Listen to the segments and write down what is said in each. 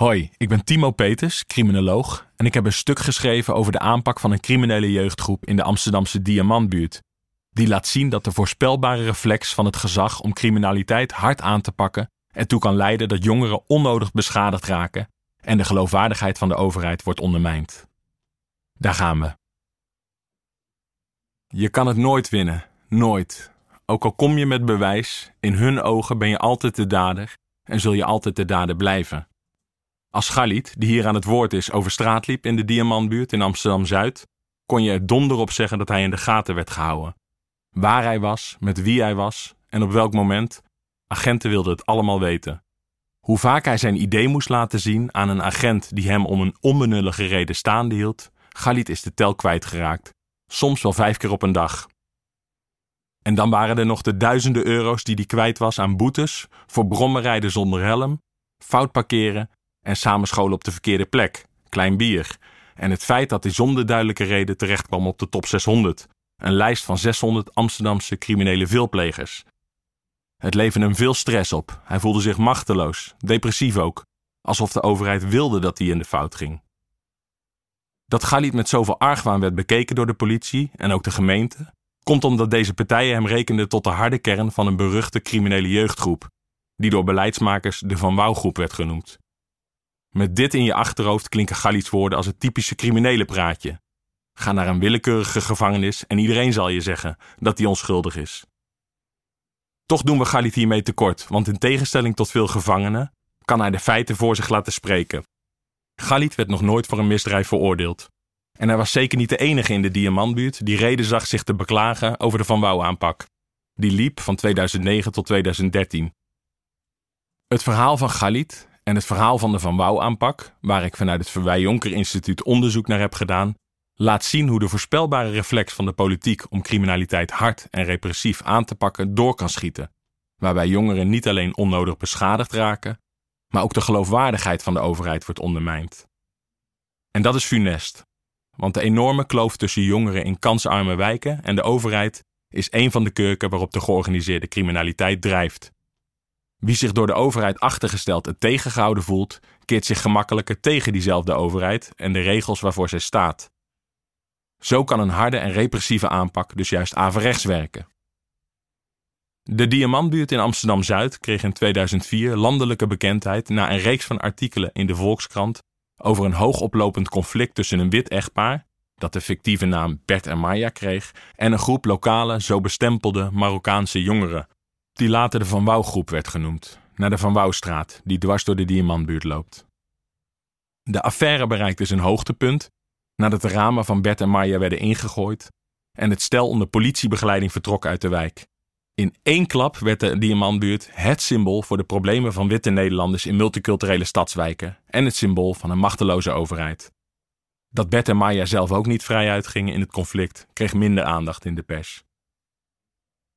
Hoi, ik ben Timo Peters, criminoloog, en ik heb een stuk geschreven over de aanpak van een criminele jeugdgroep in de Amsterdamse Diamantbuurt. Die laat zien dat de voorspelbare reflex van het gezag om criminaliteit hard aan te pakken ertoe kan leiden dat jongeren onnodig beschadigd raken en de geloofwaardigheid van de overheid wordt ondermijnd. Daar gaan we. Je kan het nooit winnen, nooit. Ook al kom je met bewijs, in hun ogen ben je altijd de dader en zul je altijd de dader blijven. Als Galit, die hier aan het woord is, over straat liep in de Diamantbuurt in Amsterdam Zuid, kon je er donder op zeggen dat hij in de gaten werd gehouden. Waar hij was, met wie hij was en op welk moment, agenten wilden het allemaal weten. Hoe vaak hij zijn idee moest laten zien aan een agent die hem om een onbenullige reden staande hield, Galit is de tel kwijtgeraakt. Soms wel vijf keer op een dag. En dan waren er nog de duizenden euro's die hij kwijt was aan boetes voor brommenrijden zonder helm, fout parkeren en samenscholen op de verkeerde plek, klein bier. En het feit dat hij zonder duidelijke reden terechtkwam op de top 600, een lijst van 600 Amsterdamse criminele veelplegers. Het leverde hem veel stress op. Hij voelde zich machteloos, depressief ook, alsof de overheid wilde dat hij in de fout ging. Dat Galit met zoveel argwaan werd bekeken door de politie en ook de gemeente, komt omdat deze partijen hem rekenden tot de harde kern van een beruchte criminele jeugdgroep, die door beleidsmakers de Van Wouw-groep werd genoemd. Met dit in je achterhoofd klinken Galits woorden als het typische criminele praatje. Ga naar een willekeurige gevangenis en iedereen zal je zeggen dat hij onschuldig is. Toch doen we Galit hiermee tekort, want in tegenstelling tot veel gevangenen kan hij de feiten voor zich laten spreken. Galit werd nog nooit voor een misdrijf veroordeeld. En hij was zeker niet de enige in de Diamantbuurt die reden zag zich te beklagen over de Van Wouw-aanpak. Die liep van 2009 tot 2013. Het verhaal van Galit en het verhaal van de Van Wouw-aanpak, waar ik vanuit het Verwij Jonker Instituut onderzoek naar heb gedaan, laat zien hoe de voorspelbare reflex van de politiek om criminaliteit hard en repressief aan te pakken door kan schieten, waarbij jongeren niet alleen onnodig beschadigd raken, maar ook de geloofwaardigheid van de overheid wordt ondermijnd. En dat is funest, want de enorme kloof tussen jongeren in kansarme wijken en de overheid is een van de kurken waarop de georganiseerde criminaliteit drijft. Wie zich door de overheid achtergesteld en tegengehouden voelt, keert zich gemakkelijker tegen diezelfde overheid en de regels waarvoor zij staat. Zo kan een harde en repressieve aanpak dus juist averechts werken. De Diamantbuurt in Amsterdam Zuid kreeg in 2004 landelijke bekendheid na een reeks van artikelen in de Volkskrant over een hoogoplopend conflict tussen een wit echtpaar, dat de fictieve naam Bert en Maya kreeg, en een groep lokale, zo bestempelde Marokkaanse jongeren, die later de Van Wouw-groep werd genoemd, naar de Van Wouwstraat, die dwars door de Diamantbuurt loopt. De affaire bereikte zijn hoogtepunt nadat de ramen van Bert en Maya werden ingegooid en het stel onder politiebegeleiding vertrok uit de wijk. In één klap werd de Diamantbuurt het symbool voor de problemen van witte Nederlanders in multiculturele stadswijken en het symbool van een machteloze overheid. Dat Bert en Maya zelf ook niet vrij uitgingen in het conflict, kreeg minder aandacht in de pers.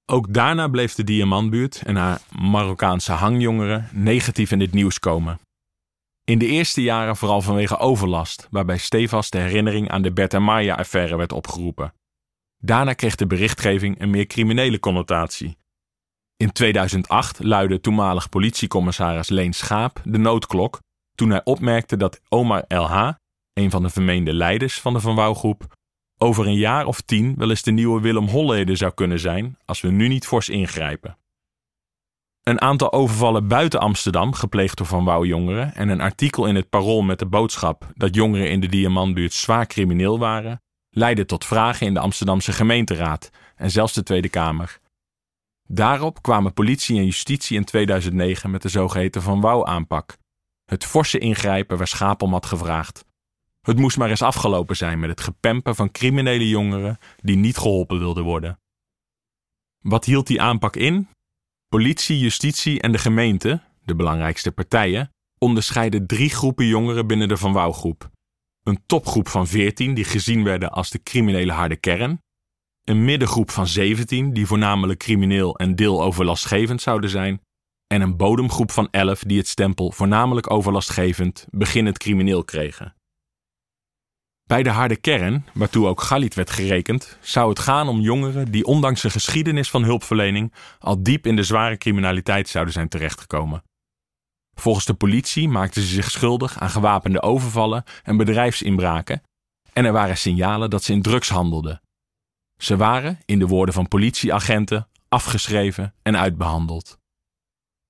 Ook daarna bleef de Diamantbuurt en haar Marokkaanse hangjongeren negatief in het nieuws komen. In de eerste jaren vooral vanwege overlast, waarbij stevast de herinnering aan de Bert en Maya-affaire werd opgeroepen. Daarna kreeg de berichtgeving een meer criminele connotatie. In 2008 luidde toenmalig politiecommissaris Leen Schaap de noodklok toen hij opmerkte dat Omar LH, een van de vermeende leiders van de Van Wouw-groep, over een jaar of tien wel eens de nieuwe Willem Holleder zou kunnen zijn als we nu niet fors ingrijpen. Een aantal overvallen buiten Amsterdam, gepleegd door Van Wouw jongeren, en een artikel in het Parool met de boodschap dat jongeren in de Diamantbuurt zwaar crimineel waren, leidde tot vragen in de Amsterdamse gemeenteraad en zelfs de Tweede Kamer. Daarop kwamen politie en justitie in 2009 met de zogeheten Van Wouw-aanpak. Het forse ingrijpen waar Schapel had gevraagd. Het moest maar eens afgelopen zijn met het gepempen van criminele jongeren die niet geholpen wilden worden. Wat hield die aanpak in? Politie, justitie en de gemeente, de belangrijkste partijen, onderscheiden drie groepen jongeren binnen de Van Wouw-groep. Een topgroep van 14 die gezien werden als de criminele harde kern. Een middengroep van 17 die voornamelijk crimineel en deeloverlastgevend zouden zijn. En een bodemgroep van 11 die het stempel voornamelijk overlastgevend, beginnend crimineel kregen. Bij de harde kern, waartoe ook Galit werd gerekend, zou het gaan om jongeren die ondanks een geschiedenis van hulpverlening al diep in de zware criminaliteit zouden zijn terechtgekomen. Volgens de politie maakten ze zich schuldig aan gewapende overvallen en bedrijfsinbraken en er waren signalen dat ze in drugs handelden. Ze waren, in de woorden van politieagenten, afgeschreven en uitbehandeld.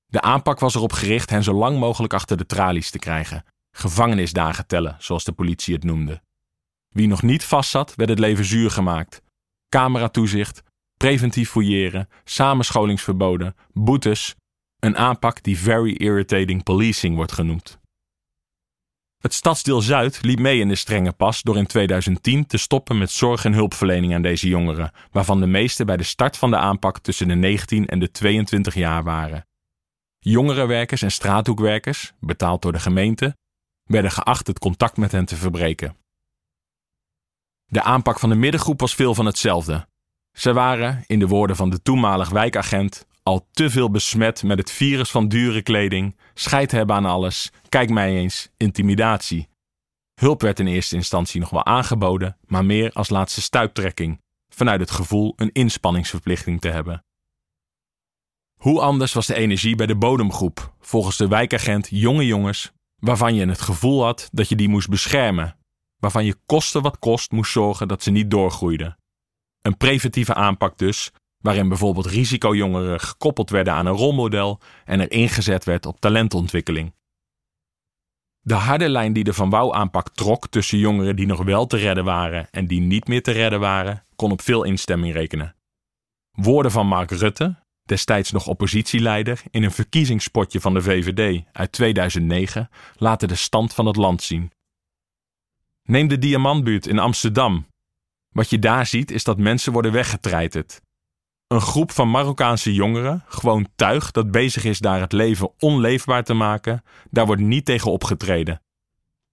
De aanpak was erop gericht hen zo lang mogelijk achter de tralies te krijgen, gevangenisdagen tellen, zoals de politie het noemde. Wie nog niet vastzat, werd het leven zuur gemaakt. Cameratoezicht, preventief fouilleren, samenscholingsverboden, boetes, een aanpak die very irritating policing wordt genoemd. Het stadsdeel Zuid liep mee in de strenge pas door in 2010 te stoppen met zorg en hulpverlening aan deze jongeren, waarvan de meeste bij de start van de aanpak tussen de 19 en de 22 jaar waren. Jongerenwerkers en straathoekwerkers, betaald door de gemeente, werden geacht het contact met hen te verbreken. De aanpak van de middengroep was veel van hetzelfde. Ze waren, in de woorden van de toenmalig wijkagent, al te veel besmet met het virus van dure kleding, scheid hebben aan alles, kijk mij eens, intimidatie. Hulp werd in eerste instantie nog wel aangeboden, maar meer als laatste stuiptrekking, vanuit het gevoel een inspanningsverplichting te hebben. Hoe anders was de energie bij de bodemgroep, volgens de wijkagent jonge jongens, waarvan je het gevoel had dat je die moest beschermen, waarvan je koste wat kost moest zorgen dat ze niet doorgroeiden. Een preventieve aanpak dus, waarin bijvoorbeeld risicojongeren gekoppeld werden aan een rolmodel en er ingezet werd op talentontwikkeling. De harde lijn die de Van Wouw aanpak trok tussen jongeren die nog wel te redden waren en die niet meer te redden waren, kon op veel instemming rekenen. Woorden van Mark Rutte, destijds nog oppositieleider, in een verkiezingspotje van de VVD uit 2009 laten de stand van het land zien. Neem de Diamantbuurt in Amsterdam. Wat je daar ziet is dat mensen worden weggetreiterd. Een groep van Marokkaanse jongeren, gewoon tuig dat bezig is daar het leven onleefbaar te maken, daar wordt niet tegen opgetreden.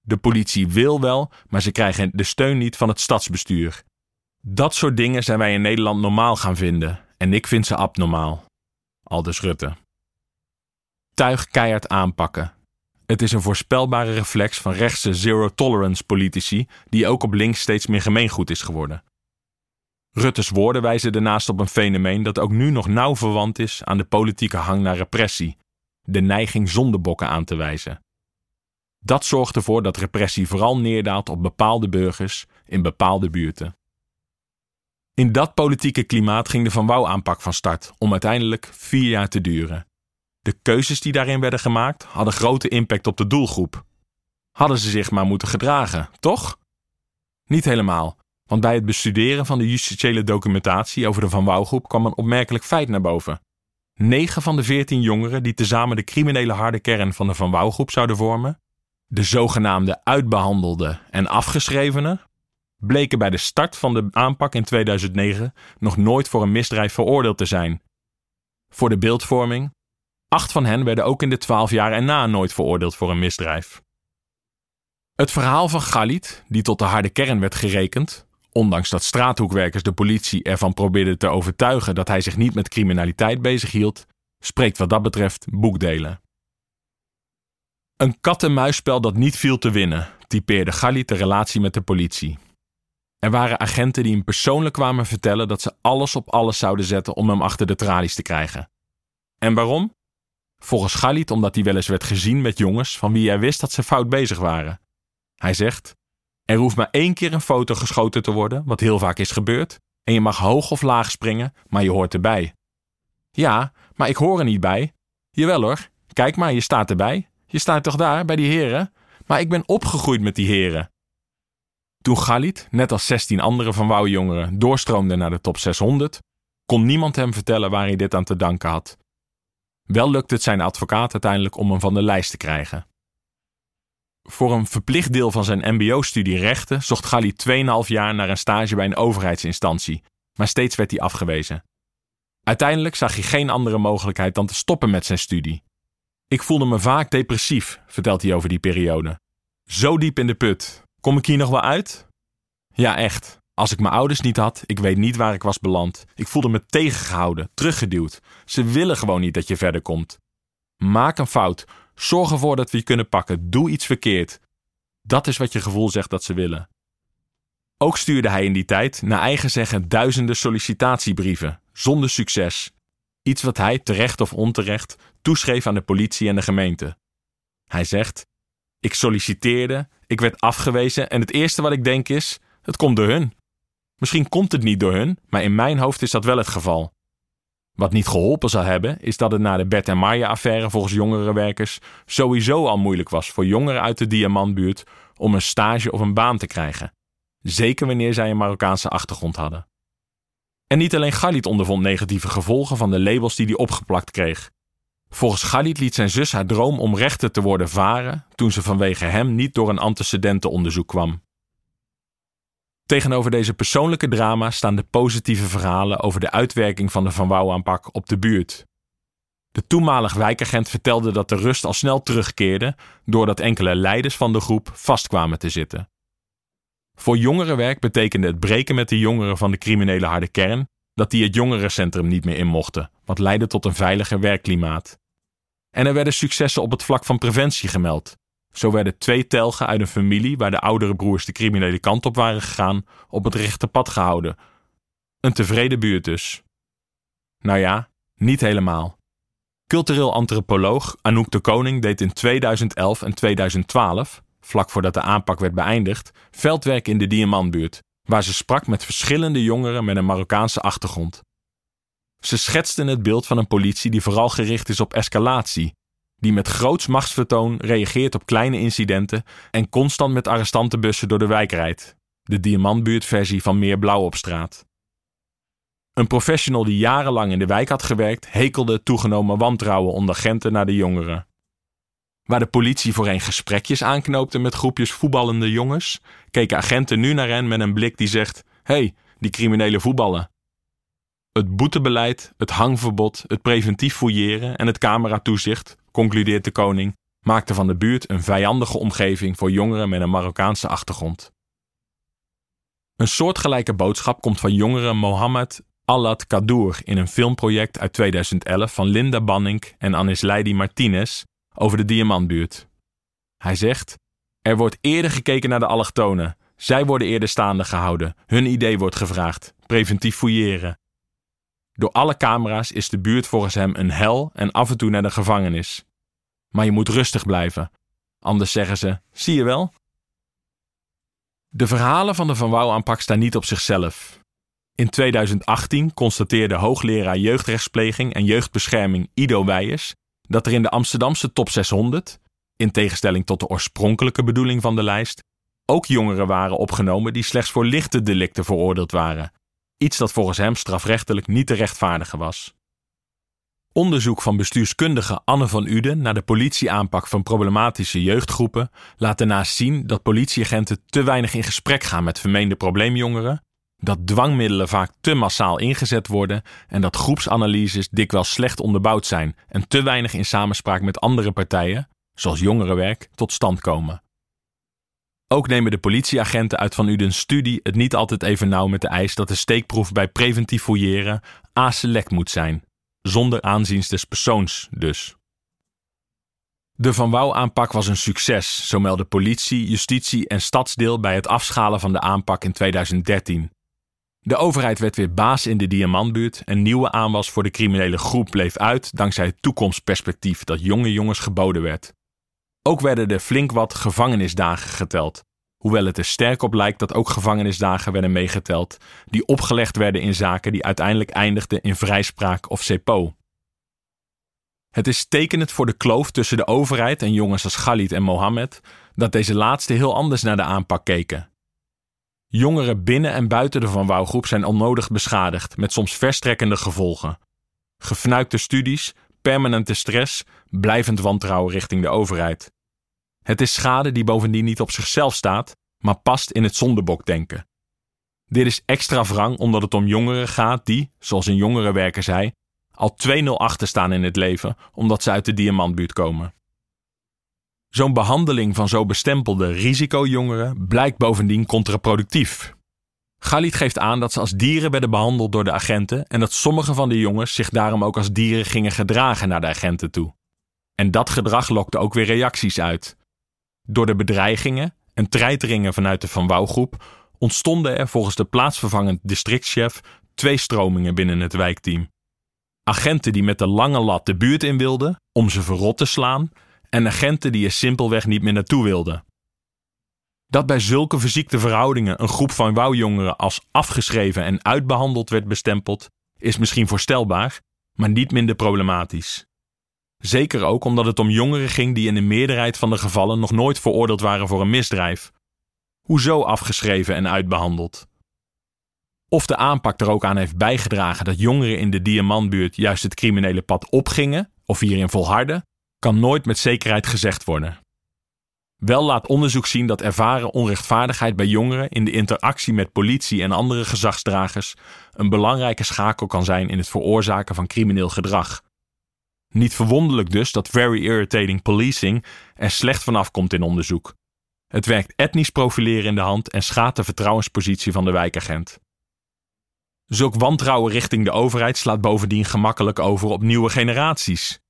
De politie wil wel, maar ze krijgen de steun niet van het stadsbestuur. Dat soort dingen zijn wij in Nederland normaal gaan vinden en ik vind ze abnormaal. Aldus Rutte. Tuig keihard aanpakken. Het is een voorspelbare reflex van rechtse zero-tolerance politici die ook op links steeds meer gemeengoed is geworden. Rutte's woorden wijzen daarnaast op een fenomeen dat ook nu nog nauw verwant is aan de politieke hang naar repressie, de neiging zondebokken aan te wijzen. Dat zorgt ervoor dat repressie vooral neerdaalt op bepaalde burgers in bepaalde buurten. In dat politieke klimaat ging de Van Wouw-aanpak van start, om uiteindelijk vier jaar te duren. De keuzes die daarin werden gemaakt hadden grote impact op de doelgroep. Hadden ze zich maar moeten gedragen, toch? Niet helemaal, want bij het bestuderen van de justitiële documentatie over de Van Wouwgroep kwam een opmerkelijk feit naar boven. 9 van de 14 jongeren die tezamen de criminele harde kern van de Van Wouwgroep zouden vormen, de zogenaamde uitbehandelde en afgeschrevenen, bleken bij de start van de aanpak in 2009 nog nooit voor een misdrijf veroordeeld te zijn. Voor de beeldvorming, acht van hen werden ook in de 12 jaar erna nooit veroordeeld voor een misdrijf. Het verhaal van Galit, die tot de harde kern werd gerekend, ondanks dat straathoekwerkers de politie ervan probeerden te overtuigen dat hij zich niet met criminaliteit bezighield, spreekt wat dat betreft boekdelen. Een kat-en-muisspel dat niet viel te winnen, typeerde Galit de relatie met de politie. Er waren agenten die hem persoonlijk kwamen vertellen dat ze alles op alles zouden zetten om hem achter de tralies te krijgen. En waarom? Volgens Galit omdat hij wel eens werd gezien met jongens van wie hij wist dat ze fout bezig waren. Hij zegt: Er hoeft maar één keer een foto geschoten te worden, wat heel vaak is gebeurd, en je mag hoog of laag springen, maar je hoort erbij. Ja, maar ik hoor er niet bij. Jawel hoor, kijk maar, je staat erbij. Je staat toch daar, bij die heren? Maar ik ben opgegroeid met die heren. Toen Galit, net als 16 andere van Wouw jongeren, doorstroomde naar de top 600, kon niemand hem vertellen waar hij dit aan te danken had. Wel lukte het zijn advocaat uiteindelijk om hem van de lijst te krijgen. Voor een verplicht deel van zijn MBO-studie rechten zocht Galit 2,5 jaar naar een stage bij een overheidsinstantie, maar steeds werd hij afgewezen. Uiteindelijk zag hij geen andere mogelijkheid dan te stoppen met zijn studie. Ik voelde me vaak depressief, vertelt hij over die periode. Zo diep in de put, Kom ik hier nog wel uit? Ja, echt. Als ik mijn ouders niet had, ik weet niet waar ik was beland. Ik voelde me tegengehouden, teruggeduwd. Ze willen gewoon niet dat je verder komt. Maak een fout. Zorg ervoor dat we je kunnen pakken. Doe iets verkeerd. Dat is wat je gevoel zegt dat ze willen. Ook stuurde hij in die tijd, naar eigen zeggen, duizenden sollicitatiebrieven, zonder succes. Iets wat hij, terecht of onterecht, toeschreef aan de politie en de gemeente. Hij zegt: Ik solliciteerde, ik werd afgewezen en het eerste wat ik denk is: het komt door hun. Misschien komt het niet door hun, maar in mijn hoofd is dat wel het geval. Wat niet geholpen zal hebben, is dat het na de Bert en Marja-affaire volgens jongerenwerkers sowieso al moeilijk was voor jongeren uit de Diamantbuurt om een stage of een baan te krijgen. Zeker wanneer zij een Marokkaanse achtergrond hadden. En niet alleen Galit ondervond negatieve gevolgen van de labels die hij opgeplakt kreeg. Volgens Galit liet zijn zus haar droom om rechter te worden varen toen ze vanwege hem niet door een antecedentenonderzoek kwam. Tegenover deze persoonlijke drama staan de positieve verhalen over de uitwerking van de Van Wouw-aanpak op de buurt. De toenmalig wijkagent vertelde dat de rust al snel terugkeerde doordat enkele leiders van de groep vastkwamen te zitten. Voor jongerenwerk betekende het breken met de jongeren van de criminele harde kern dat die het jongerencentrum niet meer in mochten, wat leidde tot een veiliger werkklimaat. En er werden successen op het vlak van preventie gemeld. Zo werden twee telgen uit een familie waar de oudere broers de criminele kant op waren gegaan, op het rechte pad gehouden. Een tevreden buurt dus. Nou ja, niet helemaal. Cultureel antropoloog Anouk de Koning deed in 2011 en 2012, vlak voordat de aanpak werd beëindigd, veldwerk in de Diamantbuurt, waar ze sprak met verschillende jongeren met een Marokkaanse achtergrond. Ze schetsten het beeld van een politie die vooral gericht is op escalatie, die met groots machtsvertoon reageert op kleine incidenten en constant met arrestantenbussen door de wijk rijdt. De Diamantbuurtversie van Meer Blauw op straat. Een professional die jarenlang in de wijk had gewerkt, hekelde toegenomen wantrouwen onder agenten naar de jongeren. Waar de politie voorheen gesprekjes aanknoopte met groepjes voetballende jongens, keken agenten nu naar hen met een blik die zegt: hey, die criminele voetballen. Het boetebeleid, het hangverbod, het preventief fouilleren en het cameratoezicht, concludeert de koning, maakten van de buurt een vijandige omgeving voor jongeren met een Marokkaanse achtergrond. Een soortgelijke boodschap komt van jongere Mohammed Alad Kadour in een filmproject uit 2011 van Linda Banning en Anis Leidi Martinez over de Diamantbuurt. Hij zegt: Er wordt eerder gekeken naar de allochtonen. Zij worden eerder staande gehouden. Hun idee wordt gevraagd. Preventief fouilleren. Door alle camera's is de buurt volgens hem een hel en af en toe naar de gevangenis. Maar je moet rustig blijven. Anders zeggen ze: zie je wel? De verhalen van de Van Wouw-aanpak staan niet op zichzelf. In 2018 constateerde hoogleraar jeugdrechtspleging en jeugdbescherming Ido Weijers dat er in de Amsterdamse top 600, in tegenstelling tot de oorspronkelijke bedoeling van de lijst, ook jongeren waren opgenomen die slechts voor lichte delicten veroordeeld waren. Iets dat volgens hem strafrechtelijk niet te rechtvaardigen was. Onderzoek van bestuurskundige Anne van Uden naar de politieaanpak van problematische jeugdgroepen laat daarnaast zien dat politieagenten te weinig in gesprek gaan met vermeende probleemjongeren dat dwangmiddelen vaak te massaal ingezet worden en dat groepsanalyses dikwijls slecht onderbouwd zijn en te weinig in samenspraak met andere partijen, zoals jongerenwerk, tot stand komen. Ook nemen de politieagenten uit Van Udens studie het niet altijd even nauw met de eis dat de steekproef bij preventief fouilleren aselect moet zijn, zonder aanzien des persoons dus. De Van Wouw-aanpak was een succes, zo melden politie, justitie en stadsdeel bij het afschalen van de aanpak in 2013. De overheid werd weer baas in de Diamantbuurt en nieuwe aanwas voor de criminele groep bleef uit dankzij het toekomstperspectief dat jonge jongens geboden werd. Ook werden er flink wat gevangenisdagen geteld, hoewel het er sterk op lijkt dat ook gevangenisdagen werden meegeteld die opgelegd werden in zaken die uiteindelijk eindigden in vrijspraak of CEPO. Het is tekenend voor de kloof tussen de overheid en jongens als Khalid en Mohammed dat deze laatste heel anders naar de aanpak keken Jongeren binnen en buiten de Van Wouwgroep zijn onnodig beschadigd, met soms verstrekkende gevolgen. Gefnuikte studies, permanente stress, blijvend wantrouwen richting de overheid. Het is schade die bovendien niet op zichzelf staat, maar past in het zondebokdenken. Dit is extra wrang omdat het om jongeren gaat die, zoals een jongerenwerker zei, al 2-0 achter staan in het leven omdat ze uit de diamantbuurt komen. Zo'n behandeling van zo bestempelde risicojongeren blijkt bovendien contraproductief. Galit geeft aan dat ze als dieren werden behandeld door de agenten en dat sommige van de jongens zich daarom ook als dieren gingen gedragen naar de agenten toe. En dat gedrag lokte ook weer reacties uit. Door de bedreigingen en treiteringen vanuit de Van Wouw-groep ontstonden er volgens de plaatsvervangend districtchef twee stromingen binnen het wijkteam. Agenten die met de lange lat de buurt in wilden om ze verrot te slaan en agenten die er simpelweg niet meer naartoe wilden. Dat bij zulke verziekte verhoudingen een groep van wouwjongeren als afgeschreven en uitbehandeld werd bestempeld, is misschien voorstelbaar, maar niet minder problematisch. Zeker ook omdat het om jongeren ging die in de meerderheid van de gevallen nog nooit veroordeeld waren voor een misdrijf. Hoezo afgeschreven en uitbehandeld? Of de aanpak er ook aan heeft bijgedragen dat jongeren in de Diamantbuurt juist het criminele pad opgingen of hierin volharden, kan nooit met zekerheid gezegd worden. Wel laat onderzoek zien dat ervaren onrechtvaardigheid bij jongeren in de interactie met politie en andere gezagsdragers een belangrijke schakel kan zijn in het veroorzaken van crimineel gedrag. Niet verwonderlijk dus dat very irritating policing er slecht vanaf komt in onderzoek. Het werkt etnisch profileren in de hand en schaadt de vertrouwenspositie van de wijkagent. Zulk wantrouwen richting de overheid slaat bovendien gemakkelijk over op nieuwe generaties.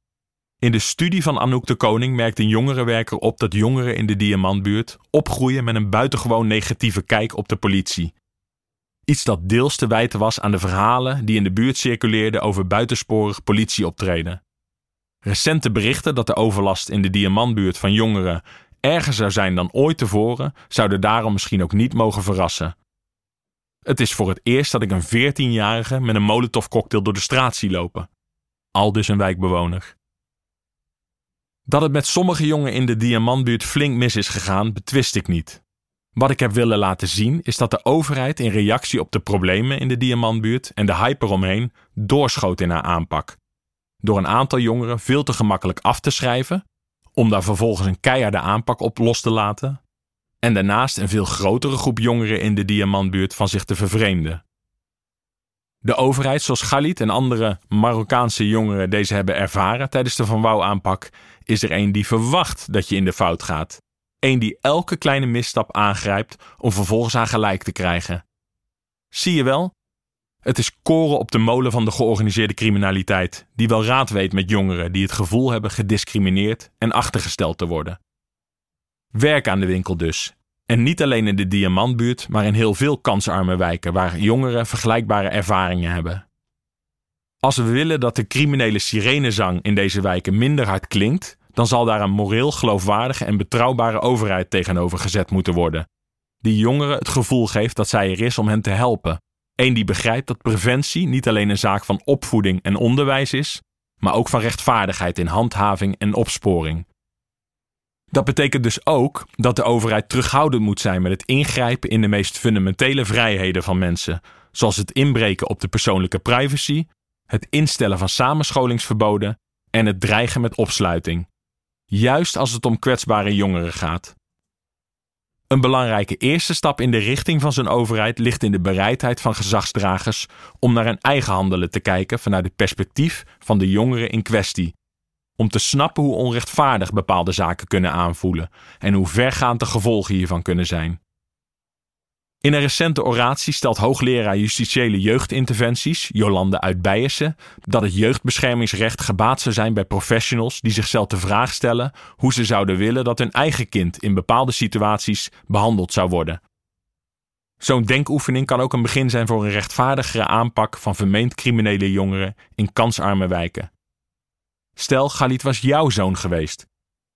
In de studie van Anouk de Koning merkt een jongerenwerker op dat jongeren in de Diamantbuurt opgroeien met een buitengewoon negatieve kijk op de politie. Iets dat deels te wijten was aan de verhalen die in de buurt circuleerden over buitensporig politieoptreden. Recente berichten dat de overlast in de Diamantbuurt van jongeren erger zou zijn dan ooit tevoren, zouden daarom misschien ook niet mogen verrassen. Het is voor het eerst dat ik een 14-jarige met een molotovcocktail door de straat zie lopen. Al dus een wijkbewoner. Dat het met sommige jongen in de Diamantbuurt flink mis is gegaan, betwist ik niet. Wat ik heb willen laten zien is dat de overheid in reactie op de problemen in de Diamantbuurt en de hype eromheen doorschoot in haar aanpak. Door een aantal jongeren veel te gemakkelijk af te schrijven, om daar vervolgens een keiharde aanpak op los te laten, en daarnaast een veel grotere groep jongeren in de Diamantbuurt van zich te vervreemden. De overheid, zoals Galit en andere Marokkaanse jongeren deze hebben ervaren tijdens de Van Wouw aanpak, is er een die verwacht dat je in de fout gaat. Een die elke kleine misstap aangrijpt om vervolgens aan gelijk te krijgen. Zie je wel? Het is koren op de molen van de georganiseerde criminaliteit, die wel raad weet met jongeren die het gevoel hebben gediscrimineerd en achtergesteld te worden. Werk aan de winkel dus. En niet alleen in de Diamantbuurt, maar in heel veel kansarme wijken waar jongeren vergelijkbare ervaringen hebben. Als we willen dat de criminele sirenezang in deze wijken minder hard klinkt, dan zal daar een moreel geloofwaardige en betrouwbare overheid tegenover gezet moeten worden. Die jongeren het gevoel geeft dat zij er is om hen te helpen. Eén die begrijpt dat preventie niet alleen een zaak van opvoeding en onderwijs is, maar ook van rechtvaardigheid in handhaving en opsporing. Dat betekent dus ook dat de overheid terughoudend moet zijn met het ingrijpen in de meest fundamentele vrijheden van mensen, zoals het inbreken op de persoonlijke privacy, het instellen van samenscholingsverboden en het dreigen met opsluiting. Juist als het om kwetsbare jongeren gaat. Een belangrijke eerste stap in de richting van zijn overheid ligt in de bereidheid van gezagsdragers om naar hun eigen handelen te kijken vanuit het perspectief van de jongeren in kwestie om te snappen hoe onrechtvaardig bepaalde zaken kunnen aanvoelen en hoe vergaand de gevolgen hiervan kunnen zijn. In een recente oratie stelt hoogleraar justitiële jeugdinterventies Jolande uit dat het jeugdbeschermingsrecht gebaat zou zijn bij professionals die zichzelf de vraag stellen hoe ze zouden willen dat hun eigen kind in bepaalde situaties behandeld zou worden. Zo'n denkoefening kan ook een begin zijn voor een rechtvaardigere aanpak van vermeend criminele jongeren in kansarme wijken. Stel, Galit was jouw zoon geweest.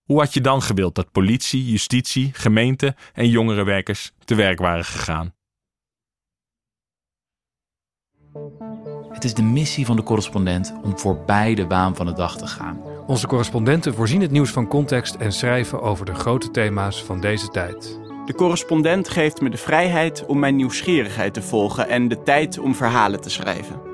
Hoe had je dan gewild dat politie, justitie, gemeente en jongerenwerkers te werk waren gegaan? Het is de missie van de correspondent om voorbij de waan van de dag te gaan. Onze correspondenten voorzien het nieuws van context en schrijven over de grote thema's van deze tijd. De correspondent geeft me de vrijheid om mijn nieuwsgierigheid te volgen en de tijd om verhalen te schrijven.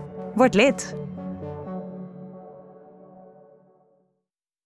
Word lid.